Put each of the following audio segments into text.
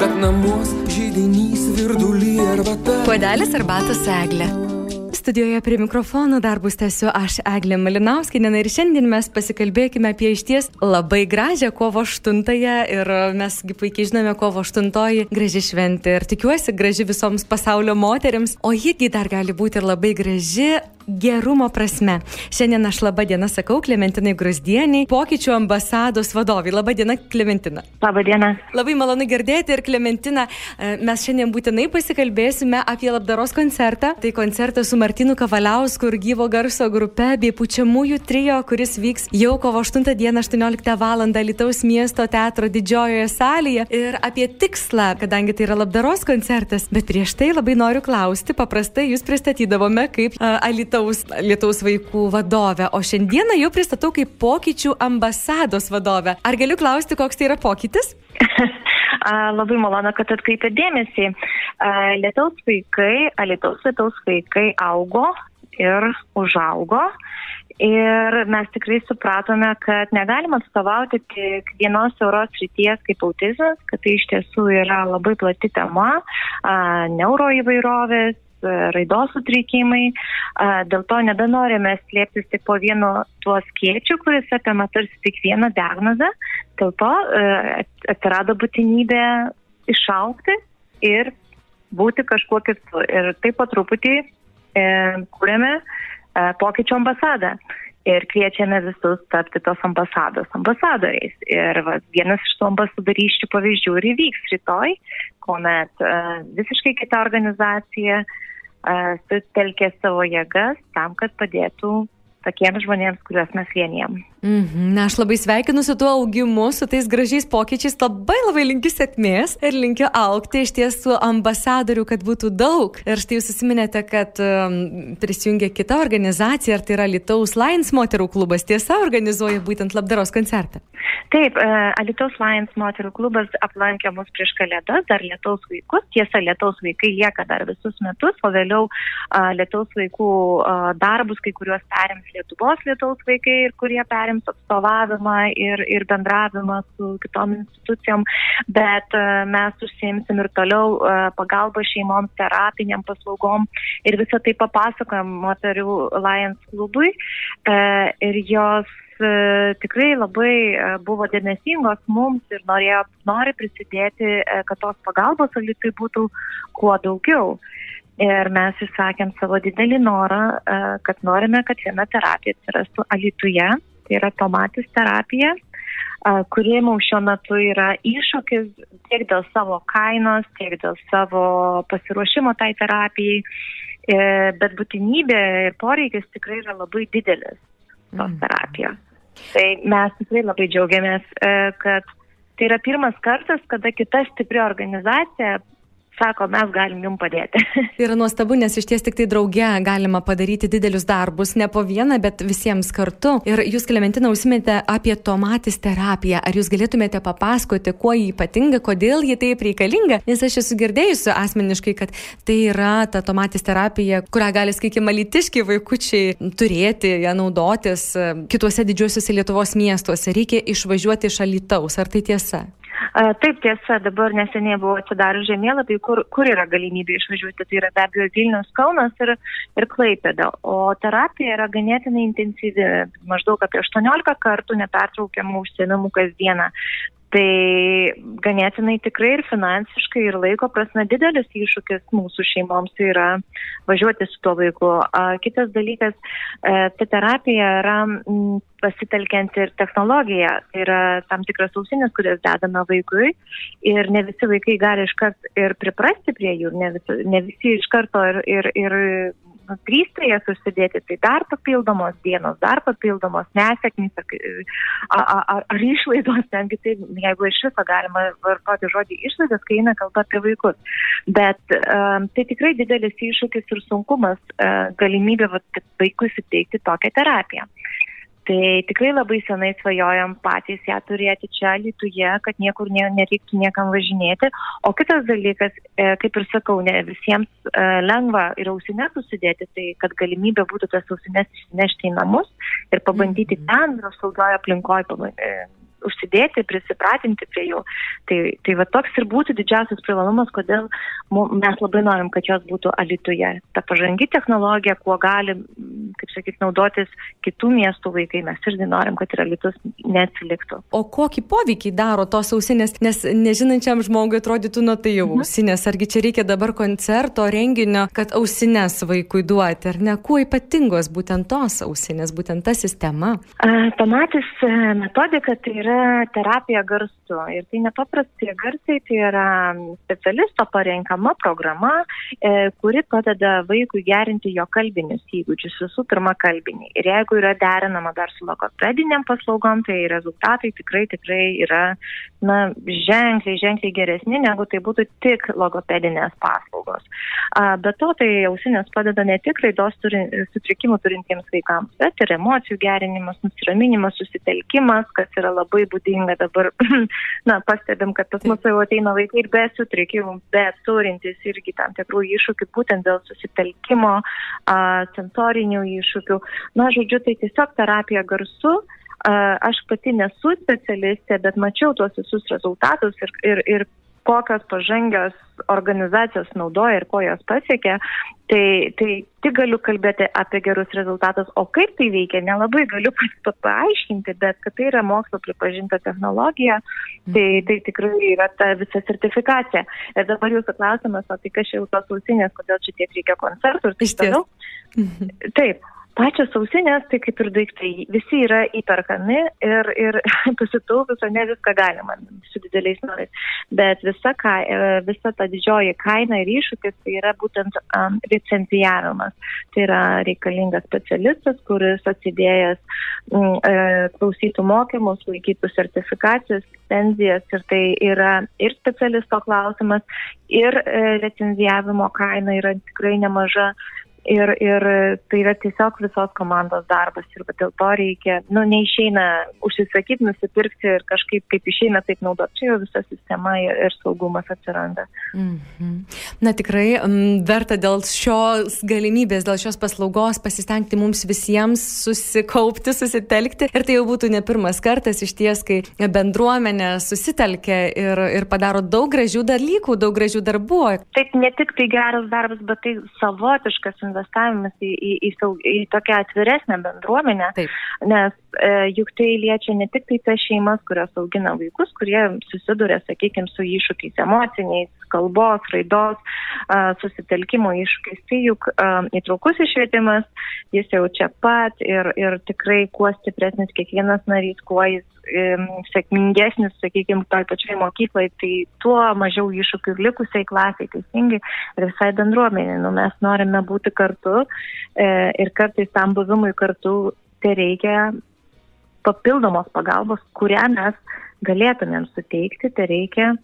bet namuos žydinys virdulį arbata. Puodelis arbatos eglė. Studijoje prie mikrofono darbus tęsiu aš Eglė Malinauskinė ir šiandien mes pasikalbėkime apie išties labai gražią kovo 8-ąją ir mesgi puikiai žinome kovo 8-oji graži šventė ir tikiuosi graži visoms pasaulio moteriams, o jigi dar gali būti ir labai graži gerumo prasme. Šiandien aš labą dieną sakau Klementinai Grusdieniai, pokyčių ambasados vadovai. Labą dieną, Klementina. Labą dieną. Labai malonu girdėti ir Klementina, e, mes šiandien būtinai pasikalbėsime apie labdaros koncertą. Tai koncertas su Martinu Kavaliausku ir gyvo garso grupe bei pučiamųjų trijo, kuris vyks jau kovo 8 dieną 18 val. Lietuvos miesto teatro didžiojoje salėje. Ir apie tikslą, kadangi tai yra labdaros koncertas, bet prieš tai labai noriu klausti, paprastai jūs pristatydavome kaip uh, Alita Lietaus, Lietaus vaikų vadovę, o šiandieną jau pristatau kaip pokyčių ambasados vadovę. Ar galiu klausti, koks tai yra pokytis? Labai malonu, kad atkreipėt dėmesį. Lietaus vaikai, Lietaus Lietaus vaikai augo ir užaugo. Ir mes tikrai supratome, kad negalima atstovauti tik vienos euros ryties kaip autizmas, kad tai iš tiesų yra labai plati tema, neuroįvairovės, raidos sutrikimai. Dėl to nebenorime slėptis tik po vienu tuo skėčiu, kuris apima tarsi tik vieną diagnozę. Dėl to atsirado būtinybė išaukti ir būti kažkuo kitu. Ir taip po truputį e, kūrėme e, pokyčio ambasadą ir kviečiame visus tapti tos ambasados ambasadoriais. Ir va, vienas iš tų ambasadorysčių pavyzdžių ir įvyks rytoj, kuomet uh, visiškai kita organizacija sutelkė savo jėgas tam, kad padėtų tokiems žmonėms, kuriuos mes vienijam. Mhm. Na, aš labai sveikinu su tuo augimu, su tais gražiais pokyčiais, labai labai linkiu sėkmės ir linkiu aukti iš tiesų ambasadorių, kad būtų daug. Ir štai jūs susiminėte, kad um, prisijungia kita organizacija, ar tai yra Lietuvos Lions moterų klubas, tiesa, organizuoja būtent labdaros koncertą. Taip, uh, Lietuvos Lions moterų klubas aplankė mus prieš kalėdas, dar Lietuvos vaikus. Tiesa, Lietuvos vaikai lieka dar visus metus, o vėliau uh, Lietuvos vaikų uh, darbus, kai kuriuos perims Lietuvos Lietuvos vaikai ir kurie perims atstovavimą ir, ir bendravimą su kitom institucijom, bet e, mes užsiimsim ir toliau e, pagalbą šeimoms, terapiniam paslaugom ir visą tai papasakojam moterių Lions klubui e, ir jos tikrai labai buvo dėmesingos mums ir norėjo, nori prisidėti, kad tos pagalbos alitui būtų kuo daugiau. Ir mes išsakėm savo didelį norą, kad norime, kad viena terapija atsirastų alituje tai yra tomatis terapija, kuri mums šiuo metu yra iššūkis tiek dėl savo kainos, tiek dėl savo pasiruošimo tai terapijai, e, bet būtinybė ir poreikis tikrai yra labai didelis tos mm. terapijos. Tai mes tikrai labai džiaugiamės, e, kad tai yra pirmas kartas, kada kita stipri organizacija sako, mes galim jums padėti. Tai yra nuostabu, nes iš ties tik tai drauge galima padaryti didelius darbus, ne po vieną, bet visiems kartu. Ir jūs, Klementina, užsimėte apie tomatis terapiją. Ar jūs galėtumėte papasakoti, kuo jį ypatinga, kodėl jį taip reikalinga? Nes aš esu girdėjusi asmeniškai, kad tai yra ta tomatis terapija, kurią gali, sakykime, lytiški vaikučiai turėti, ją naudotis e, kituose didžiuosiuose Lietuvos miestuose. Reikia išvažiuoti iš Alitaus. Ar tai tiesa? Taip tiesa, dabar neseniai buvo atsidarius žemėlapiai, kur, kur yra galimybė išvažiuoti. Tai yra be abejo Vilnius, Kaunas ir, ir Klaipėda. O terapija yra ganėtinai intensyvi, maždaug apie 18 kartų nepertraukiamų užsienimų kasdieną. Tai ganėtinai tikrai ir finansiškai, ir laiko prasme didelis iššūkis mūsų šeimoms tai yra važiuoti su tuo vaiku. Kitas dalykas, e, ta terapija yra pasitelkiant ir technologiją. Tai yra tam tikras ausinis, kurias dedame vaikui ir ne visi vaikai gali iškart ir priprasti prie jų, ne visi, ne visi iš karto ir, ir, ir drįsta jas užsidėti, tai dar papildomos dienos, dar papildomos nesėkmės ar, ar, ar išlaidos, netgi tai, jeigu iš viso galima vartoti žodį išlaidos, kai eina kalba apie vaikus. Bet um, tai tikrai didelis iššūkis ir sunkumas uh, galimybė vat, vaikui suteikti tokią terapiją. Tai tikrai labai senai svajojam patys ją turėti čia Lietuvoje, kad niekur ne, nereiktų niekam važinėti. O kitas dalykas, e, kaip ir sakau, ne visiems e, lengva ir ausinės susidėti, tai kad galimybė būtų tas ausinės išsinešti į namus ir pabandyti mm -hmm. ten, saugioje aplinkoje, užsidėti, prisipratinti prie jų. Tai, tai va toks ir būtų didžiausias privalumas, kodėl mes labai norim, kad jos būtų alituje. Ta pažangi technologija, kuo gali, kaip sakyt, naudotis kitų miestų vaikai, mes irgi norim, kad ir alitus neatsiliktų. O kokį poveikį daro tos ausinės, nes nežinančiam žmogui atrodytų, nu tai jau mhm. ausinės, argi čia reikia dabar koncerto, renginio, kad ausinės vaikui duoti, ar ne? Kuo ypatingos būtent tos ausinės, būtent ta sistema? Pamatis e, metodika tai yra terapija garsu ir tai nepaprastai garsai, tai yra specialisto parenkama programa, e, kuri padeda vaikui gerinti jo kalbinius įgūdžius, visų pirma kalbiniai. Ir jeigu yra derinama dar su logopediniam paslaugom, tai rezultatai tikrai tikrai yra na, ženkliai, ženkliai geresni, negu tai būtų tik logopedinės paslaugos. Be to, tai ausinės padeda ne tik raidos turi, sutrikimų turintiems vaikams, bet ir emocijų gerinimas, nusiraminimas, susitelkimas, kas yra labai būdinga dabar. Na, pastebim, kad pas mus jau ateina vaikai ir be sutrikimų, bet turintys irgi tam tikrų iššūkių, būtent dėl susitelkimo, a, sensorinių iššūkių. Na, žodžiu, tai tiesiog terapija garsu. Aš pati nesu specialistė, bet mačiau tuos visus rezultatus ir, ir, ir kokios pažangios organizacijos naudoja ir ko jos pasiekia, tai, tai tik galiu kalbėti apie gerus rezultatus, o kaip tai veikia, nelabai galiu paaiškinti, bet kad tai yra mokslo pripažinta technologija, tai, tai tikrai yra ta visa sertifikacija. Ir dabar jūsų klausimas, o tai kas čia jau tos ausinės, kodėl čia tiek reikia koncertų ir taip toliau. Taip. Pačios ausinės, tai kaip ir daiktai, visi yra įperkami ir, ir pasitaupus, o ne viską galima su dideliais norais. Bet visa, ka, e, visa ta didžioji kaina ir iššūkis tai yra būtent um, licencijavimas. Tai yra reikalingas specialistas, kuris atsidėjęs um, klausytų mokymus, laikytų sertifikacijas, licenzijas ir tai yra ir specialisto klausimas, ir e, licenzijavimo kaina yra tikrai nemaža. Ir, ir tai yra tiesiog visos komandos darbas ir dėl to reikia, nu, neišeina užsisakyti, nusipirkti ir kažkaip kaip išeina taip naudoti, čia jau visa sistema ir, ir saugumas atsiranda. Mm -hmm. Na tikrai m, verta dėl šios galimybės, dėl šios paslaugos pasistengti mums visiems susikaupti, susitelkti ir tai jau būtų ne pirmas kartas iš ties, kai bendruomenė susitelkia ir, ir padaro daug gražių dalykų, daug gražių darbų. Taip, ne tik tai geras darbas, bet tai savotiškas investavimas į, į, į, saug, į tokią atviresnę bendruomenę, Taip. nes e, juk tai liečia ne tik tai tas šeimas, kurios augina vaikus, kurie susiduria, sakykime, su iššūkiais emociniais, kalbos, raidos, e, susitelkimo iššūkiais. Tai juk e, įtraukus išvietimas, jis jau čia pat ir, ir tikrai kuo stipresnis kiekvienas narys, kuo jis sėkmingesnis, sakykime, toj pačioj mokyklai, tai tuo mažiau iššūkių likusiai klasiai, teisingai, ir visai bendruomenė. Nu, mes norime būti kartu e, ir kartais tam buvimui kartu tai reikia papildomos pagalbos, kurią mes galėtumėm suteikti, tai reikia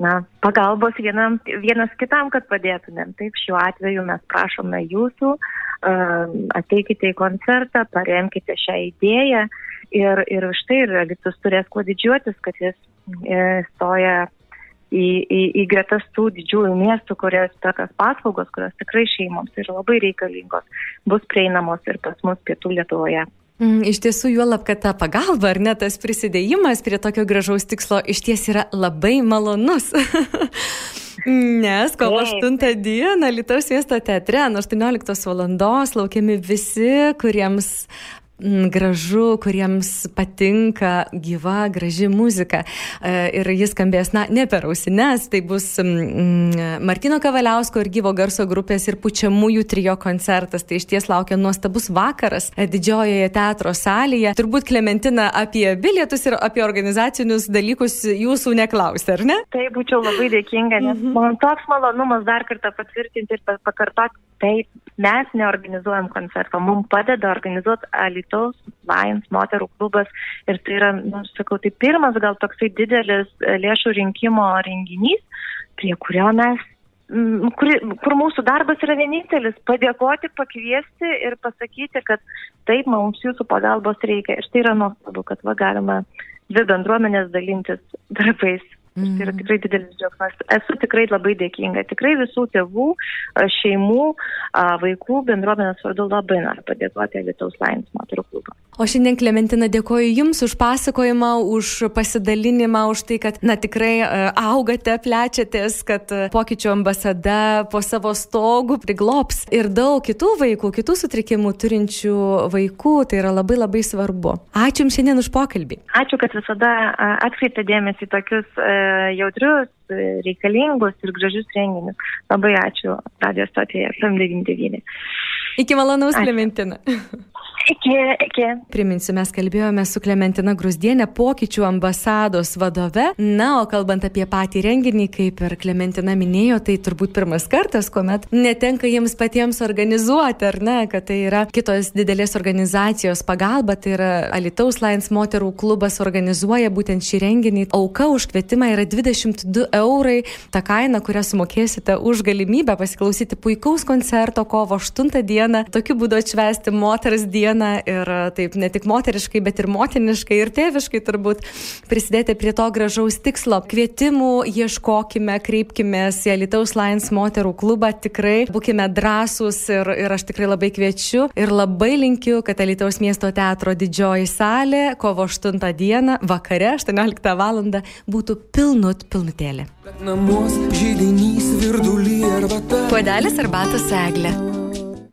na, pagalbos vienam, vienas kitam, kad padėtumėm. Taip, šiuo atveju mes prašome jūsų, uh, ateikite į koncertą, paremkite šią idėją, Ir, ir štai ir Alitus turės kuo didžiuotis, kad jis e, stoja į, į, į gretas tų didžiųjų miestų, kurios tokios paslaugos, kurios tikrai šeimoms yra labai reikalingos, bus prieinamos ir pas mus pietų Lietuvoje. Mm, iš tiesų, juolab, kad ta pagalba ar net tas prisidėjimas prie tokio gražaus tikslo iš ties yra labai malonus. Nes kovo 8 dieną Lietuvos miesto teatre nuo 18 val. laukiami visi, kuriems gražu, kuriems patinka gyva, graži muzika. E, ir jis skambės, na, ne per ausines, tai bus mm, Martino Kavaliausko ir gyvo garso grupės ir pučiamųjų trijo koncertas. Tai iš ties laukia nuostabus vakaras e, didžiojoje teatro salėje. Turbūt Klementina apie bilietus ir apie organizacinius dalykus jūsų neklausė, ar ne? Tai būčiau labai dėkinga, nes mhm. man toks malonumas dar kartą patvirtinti ir pakartoti. Taip, mes neorganizuojam koncerto, mums padeda organizuoti Alit Alytaus Lions moterų klubas ir tai yra, nu, sakau, tai pirmas gal toksai didelis lėšų rinkimo renginys, prie kurio mes kur, kur mūsų darbas yra vienintelis - padėkoti, pakviesti ir pasakyti, kad taip, mums jūsų pagalbos reikia. Ir tai yra nuostabu, kad va galima dvi bendruomenės dalintis darbais. Mm. Tai yra tikrai didelis džiaugsmas. Esu tikrai labai dėkinga. Tikrai visų tėvų, šeimų, vaikų bendruomenės vardu labai noriu padėkoti Lietuvos Lions moterų klubą. O šiandien Klementina dėkoju Jums už pasakojimą, už pasidalinimą, už tai, kad, na, tikrai e, augate, plečiatės, kad e, pokyčių ambasada po savo stogų priglops ir daug kitų vaikų, kitų sutrikimų turinčių vaikų. Tai yra labai labai svarbu. Ačiū Jums šiandien už pokalbį. Ačiū, kad visada atkreipėte dėmesį tokius jautrius, reikalingus ir gražius renginius. Labai ačiū radio stotėje FM99. Iki malonaus, Klementina. Iki, iki. Priminsiu, mes kalbėjome su Klementina Grusdienė, pokyčių ambasados vadove. Na, o kalbant apie patį renginį, kaip ir Klementina minėjo, tai turbūt pirmas kartas, kuomet netenka jiems patiems organizuoti, ar ne, kad tai yra kitos didelės organizacijos pagalba, tai yra Alitaus Lions moterų klubas organizuoja būtent šį renginį. Auka už kvietimą yra 22 eurai, ta kaina, kurią sumokėsite už galimybę pasiklausyti puikaus koncerto kovo 8 dieną, tokiu būdu atšvesti moters dieną dieną ir e, taip ne tik moteriškai, bet ir motiniškai ir tėviškai turbūt prisidėti prie to gražaus tikslo. Kvietimų ieškokime, kreipkime į Lietuvos Lions moterų klubą, tikrai būkime drąsūs ir, ir aš tikrai labai kviečiu ir labai linkiu, kad Lietuvos miesto teatro didžioji salė kovo 8 dieną vakare 18 val. būtų pilnut pilnutėlė. Puodelis arbatos eglė.